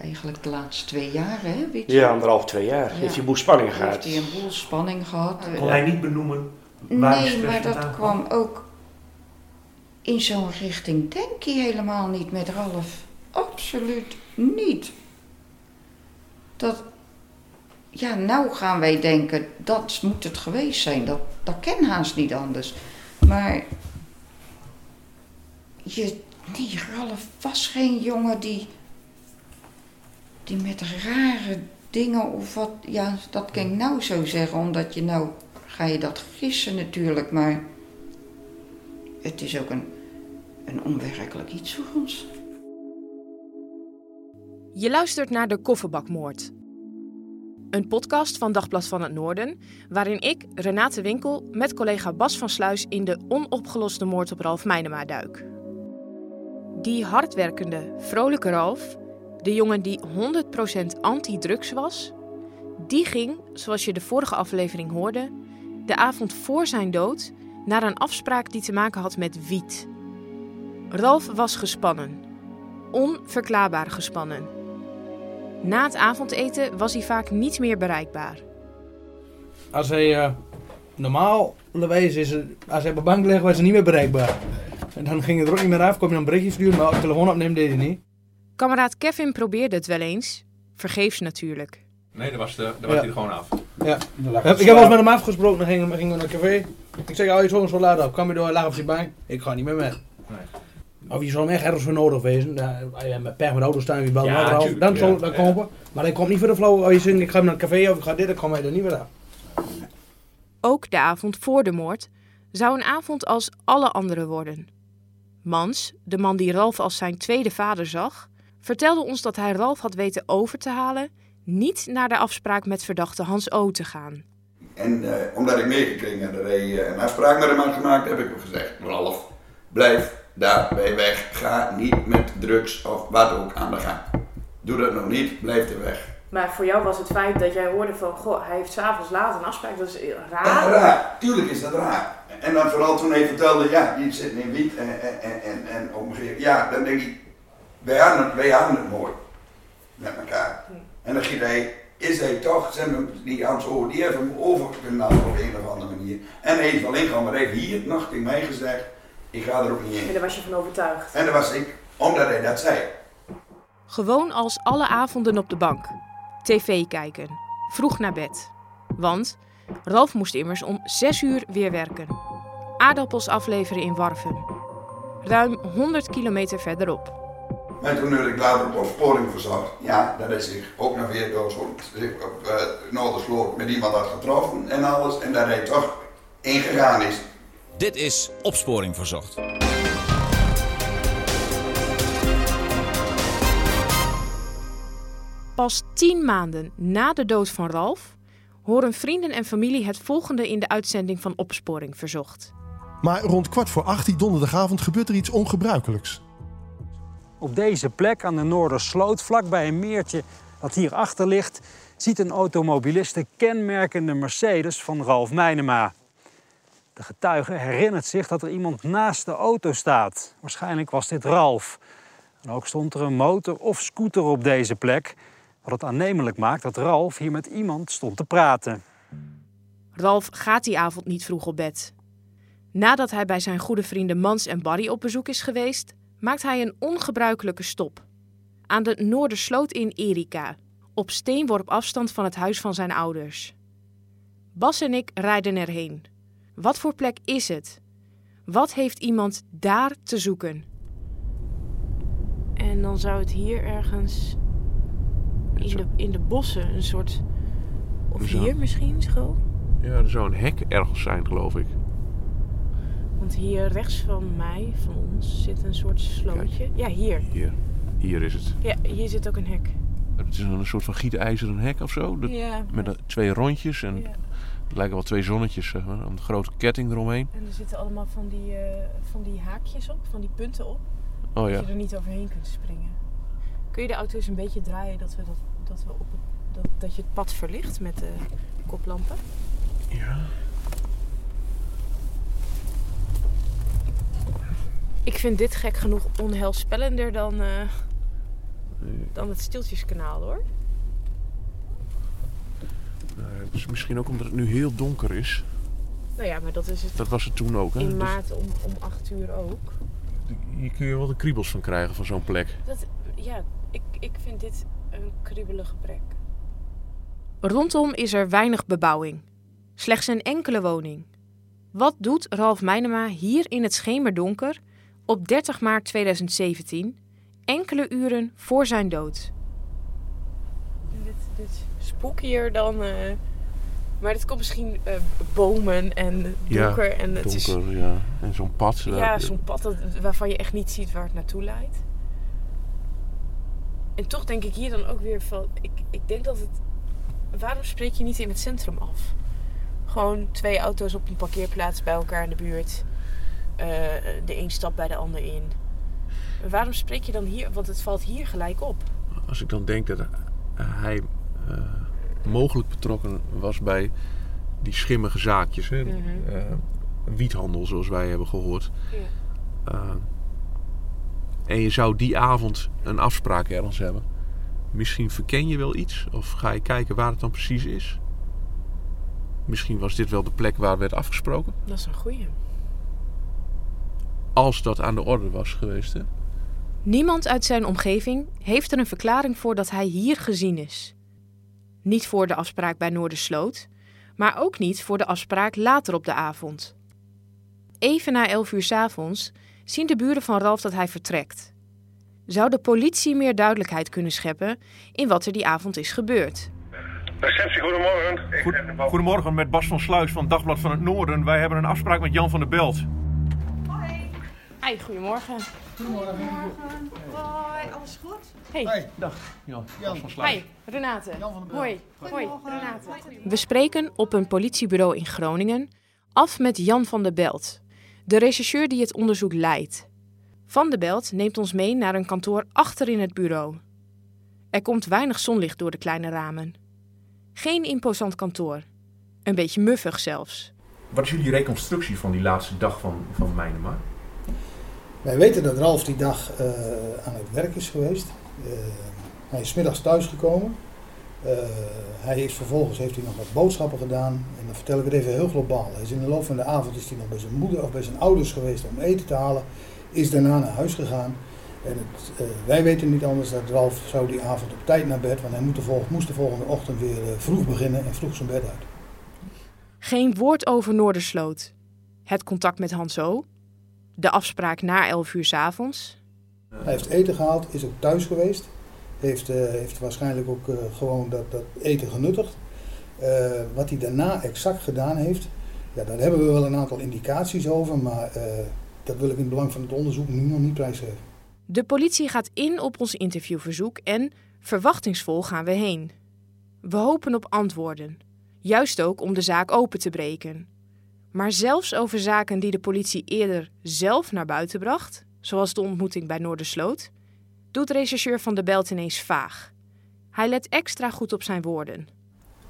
eigenlijk de laatste twee jaar, hè? Weet je? Ja, anderhalf, twee jaar. Ja. Heeft hij een boel spanning Heeft gehad. hij een boel spanning gehad. Kon hij niet benoemen waar Nee, maar dat kwam ook in zo'n richting denk je helemaal niet met Ralf. Absoluut niet. Dat, ja, nou gaan wij denken, dat moet het geweest zijn. Dat, dat ken haast niet anders. Maar, je, nee, Ralf was geen jongen die, die met rare dingen of wat, ja, dat kan ik nou zo zeggen, omdat je nou, ga je dat gissen natuurlijk, maar het is ook een, een onwerkelijk iets voor ons. Je luistert naar de Kofferbakmoord. Een podcast van Dagblad van het Noorden, waarin ik, Renate Winkel, met collega Bas van Sluis in de onopgeloste moord op Ralf Meinema duik. Die hardwerkende, vrolijke Ralf, de jongen die 100% anti-drugs was, die ging, zoals je de vorige aflevering hoorde, de avond voor zijn dood naar een afspraak die te maken had met wiet. Ralf was gespannen. Onverklaarbaar gespannen. Na het avondeten was hij vaak niet meer bereikbaar. Als hij eh, normaal onderwijs is, als hij op de bank ligt, was hij niet meer bereikbaar. En dan ging het er ook niet meer af, kon je een berichtje sturen, maar telefoon opnemen deed hij niet. Kameraad Kevin probeerde het wel eens. Vergeefs natuurlijk. Nee, daar was, de, daar was Ja. hij er gewoon af. Ja. Ik heb wel eens met hem afgesproken, dan gingen we, gingen we naar een café. Ik zeg, oh, je zo zo laat op, kwam je door, lag op zijn bank. Ik ga niet meer mee. Nee. Of je zou hem echt ergens voor nodig wezen. Ja, met pech met de auto staan, je belt Ja, Dan ja, dan ja. komen. Maar hij komt niet voor de flow. Als je zegt, ik ga naar een café of ik ga dit, dan kom hij er niet meer af. Ook de avond voor de moord zou een avond als alle andere worden. Mans, de man die Ralf als zijn tweede vader zag, vertelde ons dat hij Ralf had weten over te halen niet naar de afspraak met verdachte Hans O. te gaan. En eh, omdat ik meegekregen had dat hij eh, een afspraak met hem had gemaakt, heb ik hem gezegd: Ralf, blijf daarbij weg. Ga niet met drugs of wat ook aan de gang. Doe dat nog niet, blijf er weg. Maar voor jou was het feit dat jij hoorde van, goh, hij heeft s'avonds laat een afspraak, dat is En raar. raar, tuurlijk is dat raar. En dan vooral toen hij vertelde: ja, die zit in wiet en, en, en, en. Ja, dan denk ik: wij hadden het, wij hadden het mooi met elkaar. En dan giet hij. Is hij toch, zeg maar, die Hans O, die heeft hem overgenomen op een of andere manier. En hij is wel ingegaan, maar hij heeft hier nog tegen mij gezegd, ik ga er ook niet En in. daar was je van overtuigd. En dat was ik, omdat hij dat zei. Gewoon als alle avonden op de bank. TV kijken. Vroeg naar bed. Want Ralf moest immers om 6 uur weer werken. Aardappels afleveren in Warven. Ruim 100 kilometer verderop. Maar toen werd ik later op opsporing verzocht. Ja, dat is zich ook nog weer door zo'n zich op uh, Noordersloot met iemand had getroffen en alles. En dat hij toch ingegaan is. Dit is Opsporing Verzocht. Pas 10 maanden na de dood van Ralf horen vrienden en familie het volgende in de uitzending van Opsporing Verzocht. Maar rond kwart voor acht die donderdagavond gebeurt er iets ongebruikelijks. Op deze plek aan de Noordersloot, vlakbij een meertje dat hierachter ligt, ziet een automobilist de kenmerkende Mercedes van Ralf Meinema. De getuige herinnert zich dat er iemand naast de auto staat. Waarschijnlijk was dit Ralf. En ook stond er een motor of scooter op deze plek, wat het aannemelijk maakt dat Ralf hier met iemand stond te praten. Ralf gaat die avond niet vroeg op bed. Nadat hij bij zijn goede vrienden Mans en Barry op bezoek is geweest, maakt hij een ongebruikelijke stop. aan de Noordersloot in Erika, op steenworp afstand van het huis van zijn ouders. Bas en ik rijden erheen. Wat voor plek is het? Wat heeft iemand daar te zoeken? En dan zou het hier ergens in de, in de bossen een soort. Of hier misschien school? Ja, er zou een hek ergens zijn, geloof ik. Want hier rechts van mij, van ons, zit een soort slootje. Ja, hier. Hier. Hier is het. Ja, hier zit ook een hek. Het is een soort van gietijzeren hek of zo. Ja. Met twee rondjes en Ja. het lijken wel twee zonnetjes, zeg maar. Een grote ketting eromheen. En er zitten allemaal van die, eh, van die haakjes op, van die punten op. Oh ja. Dat je er niet overheen kunt springen. Kun je de auto eens een beetje draaien dat, we dat, dat, we op het, dat, dat je het pad verlicht met de koplampen? Ja. Ik vind dit gek genoeg onheilspellender dan, eh, dan het Stieltjeskanaal hoor. Nou, het is misschien ook omdat het nu heel donker is. Nou ja, maar dat is het Dat was het toen ook, hè? in Dus maart om, om 8 uur ook. hier kun je wel de kriebels van krijgen van zo'n plek. Dat, ja, ik, ik vind dit een kriebelige plek. Rondom is er weinig bebouwing. Slechts een enkele woning. Wat doet Ralf Meinema hier in het schemerdonker op 30 maart 2017, enkele uren voor zijn dood? Dit, dit spookier dan... eh, maar het komt misschien eh, bomen en donker ja, en het donker, is... ja. En zo'n pad. Ja, zo'n pad dat, waarvan je echt niet ziet waar het naartoe leidt. En toch denk ik hier dan ook weer van... Ik, ik denk dat het... Waarom spreek je niet in het centrum af? Gewoon twee auto's op een parkeerplaats bij elkaar in de buurt. Eh, de een stapt bij de ander in. Waarom spreek je dan hier? Want het valt hier gelijk op. Als ik dan denk dat hij eh, mogelijk betrokken was bij die schimmige zaakjes. Hè? Mhm. Eh, wiethandel, zoals wij hebben gehoord. Eh, en je zou die avond een afspraak ergens hebben. Misschien verken je wel iets. Of ga je kijken waar het dan precies is. Misschien was dit wel de plek waar werd afgesproken. Dat is een goeie. Als dat aan de orde was geweest. Hè? Niemand uit zijn omgeving heeft er een verklaring voor dat hij hier gezien is. Niet voor de afspraak bij Noordersloot, maar ook niet voor de afspraak later op de avond. Even na 11 uur 's avonds zien de buren van Ralf dat hij vertrekt. Zou de politie meer duidelijkheid kunnen scheppen in wat er die avond is gebeurd? Receptie, goedemorgen. Goed- goedemorgen, met Bas van Sluis van Dagblad van het Noorden. Wij hebben een afspraak met Jan van der Belt. Hi, goedemorgen. Hoi, alles goed? Hey. Dag, Jan. Jan. Van Sluis. Hi, Renate. Hoi. Hoi, Goedemorgen. Renate. We spreken op een politiebureau in Groningen af met Jan van der Belt, de rechercheur die het onderzoek leidt. Van der Belt neemt ons mee naar een kantoor achter in het bureau. Er komt weinig zonlicht door de kleine ramen. Geen imposant kantoor. Een beetje muffig zelfs. Wat is jullie reconstructie van die laatste dag van, van Mijnema? Wij weten dat Ralf die dag eh, aan het werk is geweest. Eh, hij is middags thuisgekomen. Eh, hij is vervolgens heeft hij nog wat boodschappen gedaan. En dan vertel ik het even heel globaal. Hij is in de loop van de avond is hij nog bij zijn moeder of bij zijn ouders geweest om eten te halen. Is daarna naar huis gegaan. En het, wij weten niet anders dat Ralf zou die avond op tijd naar bed. Want hij moet de vol- moest de volgende ochtend weer vroeg beginnen en vroeg zijn bed uit. Geen woord over Noordersloot. Het contact met Hanso. De afspraak na 11 uur 's avonds. Hij heeft eten gehaald, is ook thuis geweest. Heeft, eh, heeft waarschijnlijk ook eh, gewoon dat, dat eten genuttigd. Eh, wat hij daarna exact gedaan heeft, ja, daar hebben we wel een aantal indicaties over, maar dat wil ik in het belang van het onderzoek nu nog niet prijsgeven. De politie gaat in op ons interviewverzoek en verwachtingsvol gaan we heen. We hopen op antwoorden, juist ook om de zaak open te breken. Maar zelfs over zaken die de politie eerder zelf naar buiten bracht, zoals de ontmoeting bij Noordersloot, doet rechercheur van de Belt ineens vaag. Hij let extra goed op zijn woorden.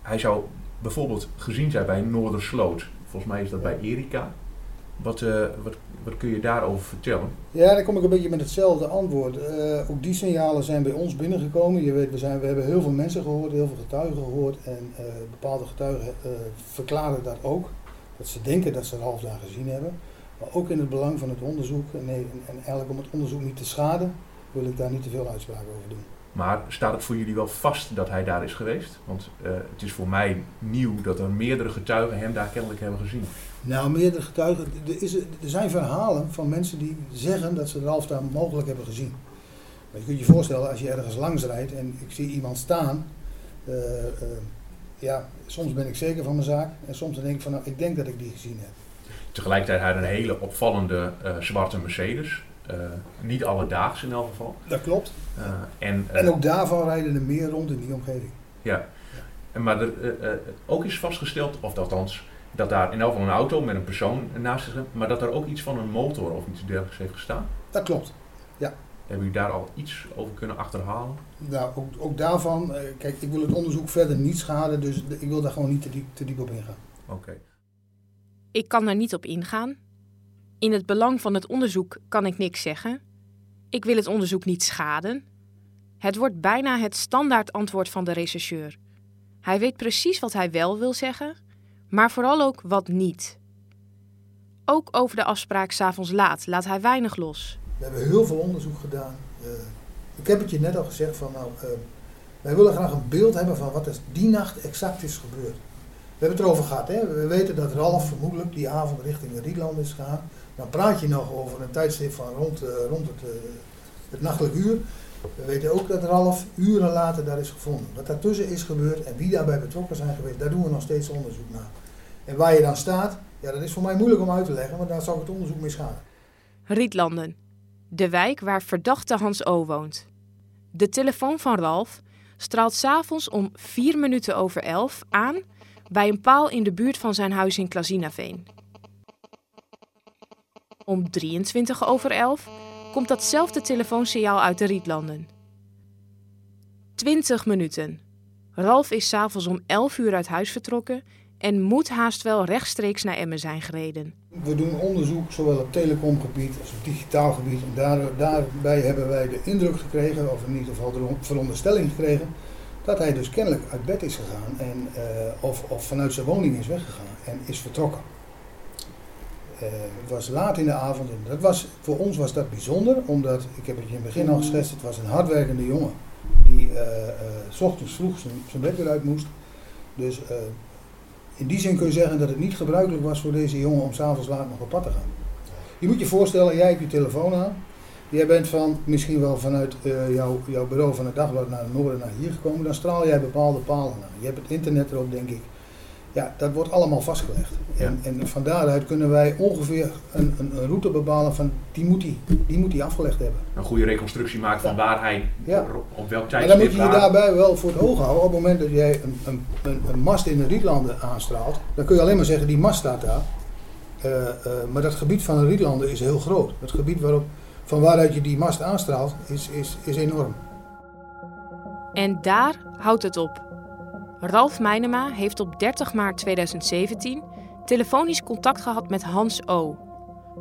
Hij zou bijvoorbeeld gezien zijn bij Noordersloot. Volgens mij is dat bij Erika. Wat, eh, wat, wat kun je daarover vertellen? Ja, dan kom ik een beetje met hetzelfde antwoord. Eh, ook die signalen zijn bij ons binnengekomen. Je weet, we, zijn, we hebben heel veel mensen gehoord, heel veel getuigen gehoord. En eh, bepaalde getuigen eh, verklaren dat ook. Dat ze denken dat ze Ralf daar gezien hebben. Maar ook in het belang van het onderzoek, en, nee, en, en eigenlijk om het onderzoek niet te schaden, wil ik daar niet te veel uitspraken over doen. Maar staat het voor jullie wel vast dat hij daar is geweest? Want eh, het is voor mij nieuw dat er meerdere getuigen hem daar kennelijk hebben gezien. Nou, meerdere getuigen. Er, is, er zijn verhalen van mensen die zeggen dat ze Ralf daar mogelijk hebben gezien. Maar je kunt je voorstellen, als je ergens langs rijdt en ik zie iemand staan. eh, eh, ja, soms ben ik zeker van mijn zaak. En soms denk ik van, nou, ik denk dat ik die gezien heb. Tegelijkertijd had hij een hele opvallende eh, zwarte Mercedes. Eh, niet alledaags in elk geval. Dat klopt. Eh, en, En ook daarvan rijden er meer rond in die omgeving. Ja, En maar er, ook is vastgesteld, of althans, dat daar in elk geval een auto met een persoon naast zich, maar dat er ook iets van een motor of iets dergelijks heeft gestaan. Dat klopt. Ja. Hebben jullie daar al iets over kunnen achterhalen? Nou, ook, ook daarvan, eh, kijk, ik wil het onderzoek verder niet schaden, dus ik wil daar gewoon niet te diep, te diep op ingaan. Oké. Ik kan daar niet op ingaan. In het belang van het onderzoek kan ik niks zeggen. Ik wil het onderzoek niet schaden. Het wordt bijna het standaard antwoord van de rechercheur. Hij weet precies wat hij wel wil zeggen, maar vooral ook wat niet. Ook over de afspraak s'avonds laat laat hij weinig los. We hebben heel veel onderzoek gedaan. Eh, ik heb het je net al gezegd van, nou, eh, wij willen graag een beeld hebben van wat er die nacht exact is gebeurd. We hebben het erover gehad, hè? we weten dat Ralf vermoedelijk die avond richting Rietland is gegaan. Dan praat je nog over een tijdstip van rond, eh, rond het, het nachtelijk uur. We weten ook dat Ralf uren later daar is gevonden. Wat daartussen is gebeurd en wie daarbij betrokken zijn geweest, daar doen we nog steeds onderzoek naar. En waar je dan staat, ja, dat is voor mij moeilijk om uit te leggen, want daar zou ik het onderzoek mee schaden. Rietlanden, de wijk waar verdachte Hans O. woont. De telefoon van Ralf straalt s'avonds om 4 minuten over 11 aan bij een paal in de buurt van zijn huis in Klazinaveen. Om 23 over 11 komt datzelfde telefoonsignaal uit de Rietlanden. 20 minuten. Ralf is s'avonds om 11 uur uit huis vertrokken en moet haast wel rechtstreeks naar Emmen zijn gereden. We doen onderzoek zowel op telecomgebied als op digitaal gebied. En daar, daarbij hebben wij de indruk gekregen, of in ieder geval de veronderstelling gekregen, dat hij dus kennelijk uit bed is gegaan en, eh, of, of vanuit zijn woning is weggegaan en is vertrokken. Eh, het was laat in de avond en dat was, voor ons was dat bijzonder, omdat, ik heb het je in het begin al geschetst, het was een hardwerkende jongen die eh, s ochtends vroeg zijn, zijn bed weer uit moest. Dus in die zin kun je zeggen dat het niet gebruikelijk was voor deze jongen om s'avonds laat nog op pad te gaan. Je moet je voorstellen, jij hebt je telefoon aan. Jij bent van, misschien wel vanuit eh, jouw, jouw bureau van het dagblad naar het noorden naar hier gekomen. Dan straal jij bepaalde palen aan. Je hebt het internet erop, denk ik. Ja, dat wordt allemaal vastgelegd. En, en van daaruit kunnen wij ongeveer een, een, een route bepalen van die moet die, die moet die afgelegd hebben. Een goede reconstructie maken van waar hij Ja. op welk Maar dan moet tijdstip je je daarbij wel voor het oog houden. Op het moment dat jij een, een, een, een mast in de Rietlanden aanstraalt, dan kun je alleen maar zeggen die mast staat daar. Eh, eh, maar dat gebied van de Rietlanden is heel groot. Het gebied waarop, van waaruit je die mast aanstraalt is, is, is enorm. En daar houdt het op. Ralf Meinema heeft op 30 maart 2017 telefonisch contact gehad met Hans O.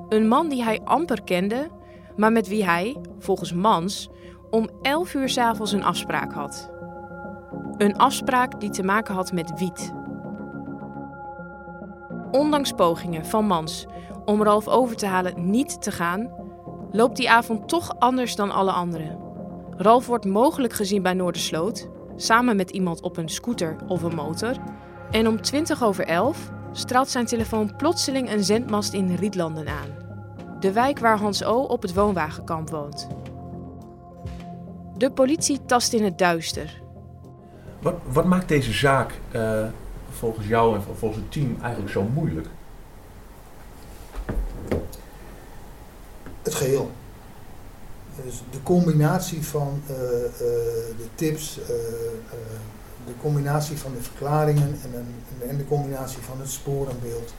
Een man die hij amper kende, maar met wie hij, volgens Mans, om 11 uur 's avonds een afspraak had. Een afspraak die te maken had met wiet. Ondanks pogingen van Mans om Ralf over te halen niet te gaan, loopt die avond toch anders dan alle anderen. Ralf wordt mogelijk gezien bij Noordersloot, samen met iemand op een scooter of een motor. En om 20 over 11 straalt zijn telefoon plotseling een zendmast in Rietlanden aan. De wijk waar Hans O. op het woonwagenkamp woont. De politie tast in het duister. Wat, wat maakt deze zaak eh, volgens jou en volgens het team eigenlijk zo moeilijk? Het geheel. Dus de combinatie van eh, eh, de tips, eh, de combinatie van de verklaringen en, een- en de combinatie van het sporenbeeld,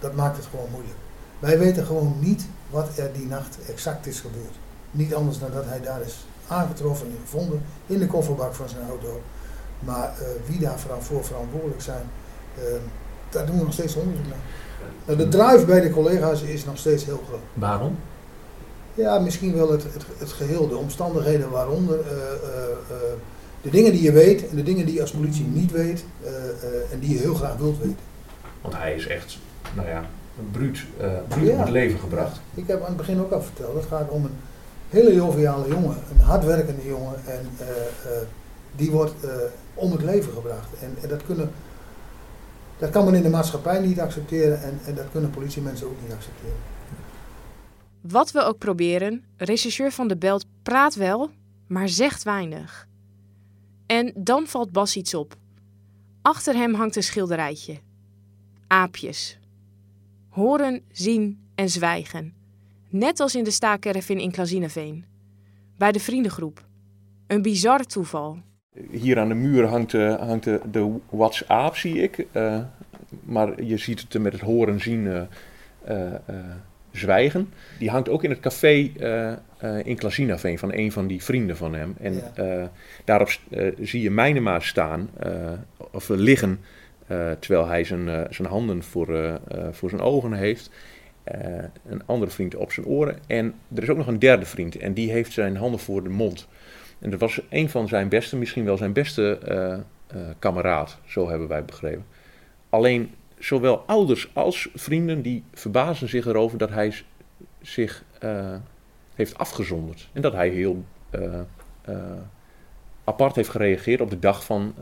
dat maakt het gewoon moeilijk. Wij weten gewoon niet wat er die nacht exact is gebeurd. Niet anders dan dat hij daar is aangetroffen en gevonden in de kofferbak van zijn auto. Maar wie daar vooral voor verantwoordelijk zijn, daar doen we nog steeds onderzoek naar. Nou, de drive bij de collega's is nog steeds heel groot. Waarom? Ja, misschien wel het, het, het geheel, de omstandigheden waaronder, eh, eh, eh, de dingen die je weet en de dingen die je als politie niet weet en die je heel graag wilt weten. Want hij is echt, nou ja, een bruut, bruut Ja. om het leven gebracht. Ik heb aan het begin ook al verteld, het gaat om een, hele joviale jongen, een hardwerkende jongen. En die wordt om het leven gebracht. En, en dat, kunnen, dat kan men in de maatschappij niet accepteren en, en dat kunnen politiemensen ook niet accepteren. Wat we ook proberen, regisseur van de Belt praat wel, maar zegt weinig. En dan valt Bas iets op. Achter hem hangt een schilderijtje. Aapjes. Horen, zien en zwijgen. Net als in de staakervin in Klazineveen. Bij de vriendengroep. Een bizar toeval. Hier aan de muur hangt, de, hangt de, de WhatsApp, zie ik. Eh, maar je ziet het met het horen, zien, eh, eh, eh, zwijgen. Die hangt ook in het café eh, eh, in Klazinaveen van een van die vrienden van hem. En eh, daarop zie je Mijnema staan, of liggen, terwijl hij zijn, zijn handen voor, voor zijn ogen heeft. Een andere vriend op zijn oren. En er is ook nog een derde vriend en die heeft zijn handen voor de mond. En dat was een van zijn beste, misschien wel zijn beste kameraad, zo hebben wij begrepen. Alleen zowel ouders als vrienden die verbazen zich erover dat hij zich eh, heeft afgezonderd. En dat hij heel eh, eh, apart heeft gereageerd op de dag van,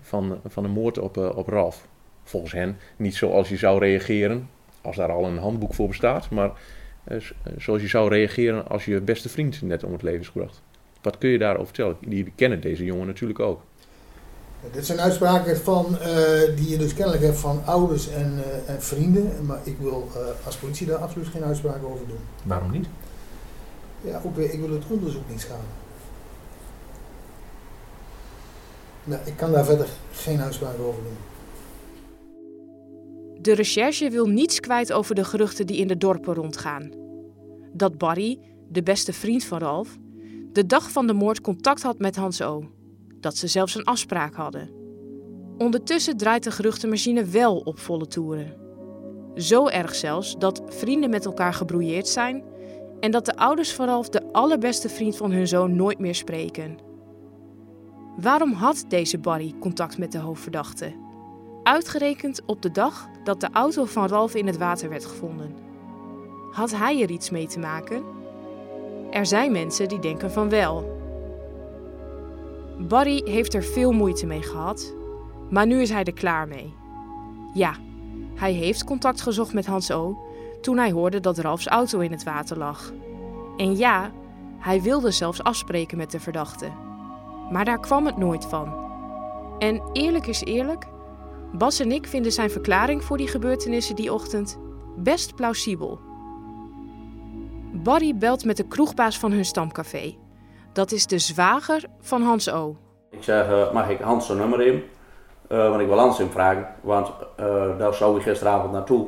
van, van de moord op, op Ralf. Volgens hen niet zoals je zou reageren als daar al een handboek voor bestaat, maar zoals je zou reageren als je beste vriend net om het leven is gebracht. Wat kun je daarover vertellen? Die kennen deze jongen natuurlijk ook. Dit zijn uitspraken van, eh, die je dus kennelijk hebt van ouders en, eh, en vrienden. Maar ik wil eh, als politie daar absoluut geen uitspraken over doen. Waarom niet? Ja, ook weer, ik wil het onderzoek niet schaden. Nou, ik kan daar verder geen uitspraken over doen. De recherche wil niets kwijt over de geruchten die in de dorpen rondgaan. Dat Barry, de beste vriend van Ralf, de dag van de moord contact had met Hans O. Dat ze zelfs een afspraak hadden. Ondertussen draait de geruchtenmachine wel op volle toeren. Zo erg zelfs dat vrienden met elkaar gebrouilleerd zijn en dat de ouders van Ralf de allerbeste vriend van hun zoon nooit meer spreken. Waarom had deze Barry contact met de hoofdverdachte? Uitgerekend op de dag dat de auto van Ralf in het water werd gevonden. Had hij er iets mee te maken? Er zijn mensen die denken van wel. Barry heeft er veel moeite mee gehad, maar nu is hij er klaar mee. Ja, hij heeft contact gezocht met Hans O. toen hij hoorde dat Ralfs auto in het water lag. En ja, hij wilde zelfs afspreken met de verdachte. Maar daar kwam het nooit van. En eerlijk is eerlijk, Bas en ik vinden zijn verklaring voor die gebeurtenissen die ochtend best plausibel. Barry belt met de kroegbaas van hun stamcafé. Dat is de zwager van Hans O. Ik zeg, eh, mag ik Hans zijn nummer in? Eh, want ik wil Hans hem vragen, want eh, daar zou ik gisteravond naartoe.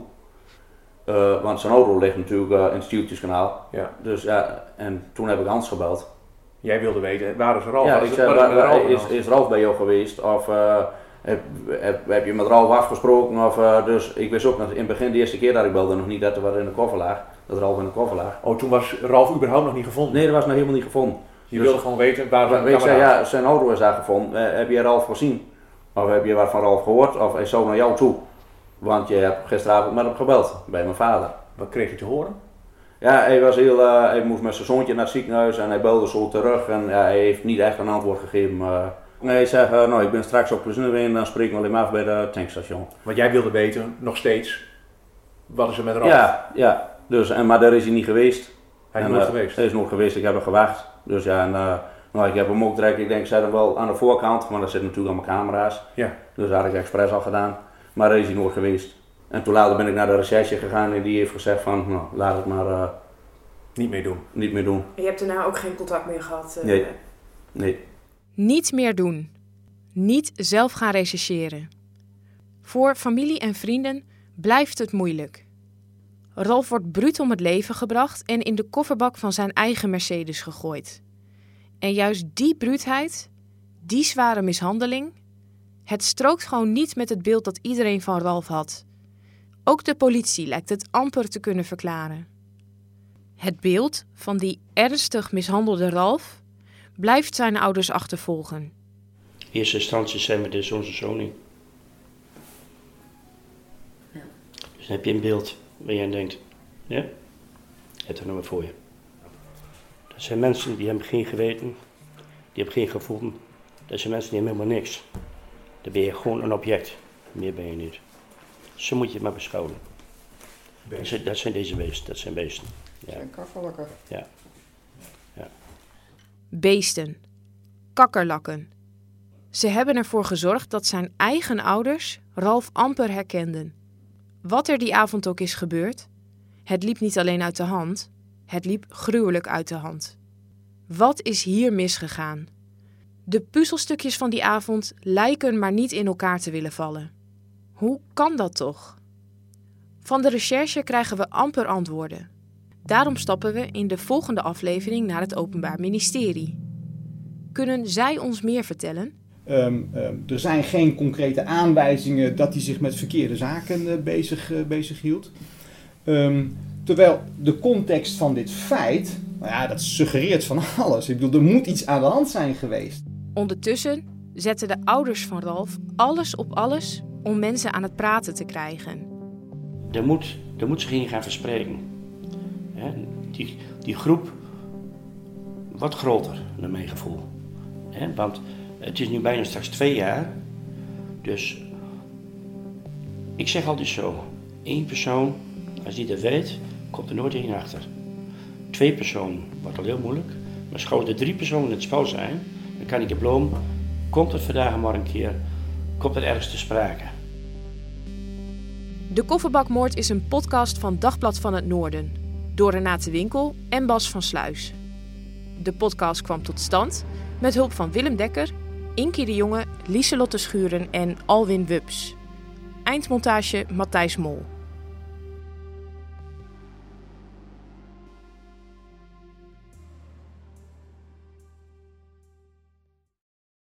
Eh, want zijn auto ligt natuurlijk eh, in het Stieltjeskanaal. Ja. Dus ja, en toen heb ik Hans gebeld. Jij wilde weten, waar is Ralf? Ja, ik is- zei, is waar- waar- is, is Ralf bij jou geweest? Of eh, heb, heb, heb je met Ralf afgesproken? Of, dus ik wist ook nog in het begin, de eerste keer dat ik belde, nog niet dat er wat in de koffer lag. Dat Ralf in de koffer lag. Oh, toen was Ralf überhaupt nog niet gevonden? Nee, dat was nog helemaal niet gevonden. Je wilde gewoon weten waar zei, kameraad- ja, zijn auto is daar gevonden. Eh, heb je Ralf gezien? Of heb je wat van Ralf gehoord? Of hij zou naar jou toe? Want je hebt gisteravond met hem gebeld, bij mijn vader. Wat kreeg je te horen? Ja, hij was heel, eh, hij moest met zijn zoontje naar het ziekenhuis en hij belde zo terug en ja, hij heeft niet echt een antwoord gegeven. nee, hij zegt, eh, nou ik ben straks op plezier en dan spreken we alleen maar af bij de tankstation. Want jij wilde weten, nog steeds, wat is er met Ralf? Ja, ja. Dus, en, maar daar is hij niet geweest. Hij is En, nooit eh, geweest? Hij is nooit geweest, ik heb hem gewacht. Dus ja, en, eh, nou, ik heb hem ook direct, ik denk, ik zet hem wel aan de voorkant, maar dat zit natuurlijk allemaal camera's. Ja. Dus dat had ik expres al gedaan. Maar daar is hij nooit geweest. En toen later ben ik naar de recherche gegaan en die heeft gezegd van, nou, laat het maar eh, niet meer doen. Niet meer doen. Je hebt daarna ook geen contact meer gehad. eh, Nee. Nee. Niet meer doen. Niet zelf gaan rechercheren. Voor familie en vrienden blijft het moeilijk. Ralf wordt bruut om het leven gebracht en in de kofferbak van zijn eigen Mercedes gegooid. En juist die bruutheid, die zware mishandeling, het strookt gewoon niet met het beeld dat iedereen van Ralf had. Ook de politie lijkt het amper te kunnen verklaren. Het beeld van die ernstig mishandelde Ralf blijft zijn ouders achtervolgen. In eerste instantie zijn we dus onze zoon niet. Dus dan heb je een beeld waar denkt. Ja? Het er nummer voor je. Dat zijn mensen die hebben geen geweten, die hebben geen gevoel. Dat zijn mensen die hebben helemaal niks. Dan ben je gewoon een object. Meer ben je niet. Zo moet je het maar beschouwen. Dat zijn, dat zijn deze beesten, dat zijn beesten. Ja. Zijn kakkerlakken. Ja. ja. Beesten. Kakkerlakken. Ze hebben ervoor gezorgd dat zijn eigen ouders Ralf amper herkenden. Wat er die avond ook is gebeurd, het liep niet alleen uit de hand, het liep gruwelijk uit de hand. Wat is hier misgegaan? De puzzelstukjes van die avond lijken maar niet in elkaar te willen vallen. Hoe kan dat toch? Van de recherche krijgen we amper antwoorden. Daarom stappen we in de volgende aflevering naar het Openbaar Ministerie. Kunnen zij ons meer vertellen? Um, um, er zijn geen concrete aanwijzingen dat hij zich met verkeerde zaken uh, bezig, uh, bezig hield. Um, terwijl de context van dit feit, nou ja, dat suggereert van alles. Ik bedoel, er moet iets aan de hand zijn geweest. Ondertussen zetten de ouders van Ralf alles op alles om mensen aan het praten te krijgen. Er moet, er moet zich in gaan verspreken. Hè? Die, die groep wat groter, naar mijn gevoel. Hè? Want het is nu bijna straks twee jaar. Dus ik zeg altijd zo: één persoon, als die dat weet, komt er nooit één achter. Twee personen wordt al heel moeilijk. Maar als er drie personen in het spel zijn, dan kan ik de bloem. Komt het vandaag maar een keer, komt het ergens te sprake. De Kofferbakmoord is een podcast van Dagblad van het Noorden. Door Renate Winkel en Bas van Sluis. De podcast kwam tot stand met hulp van Willem Dekker, Inkie de Jonge, Lieselotte Schuren en Alwin Wubs. Eindmontage Matthijs Mol.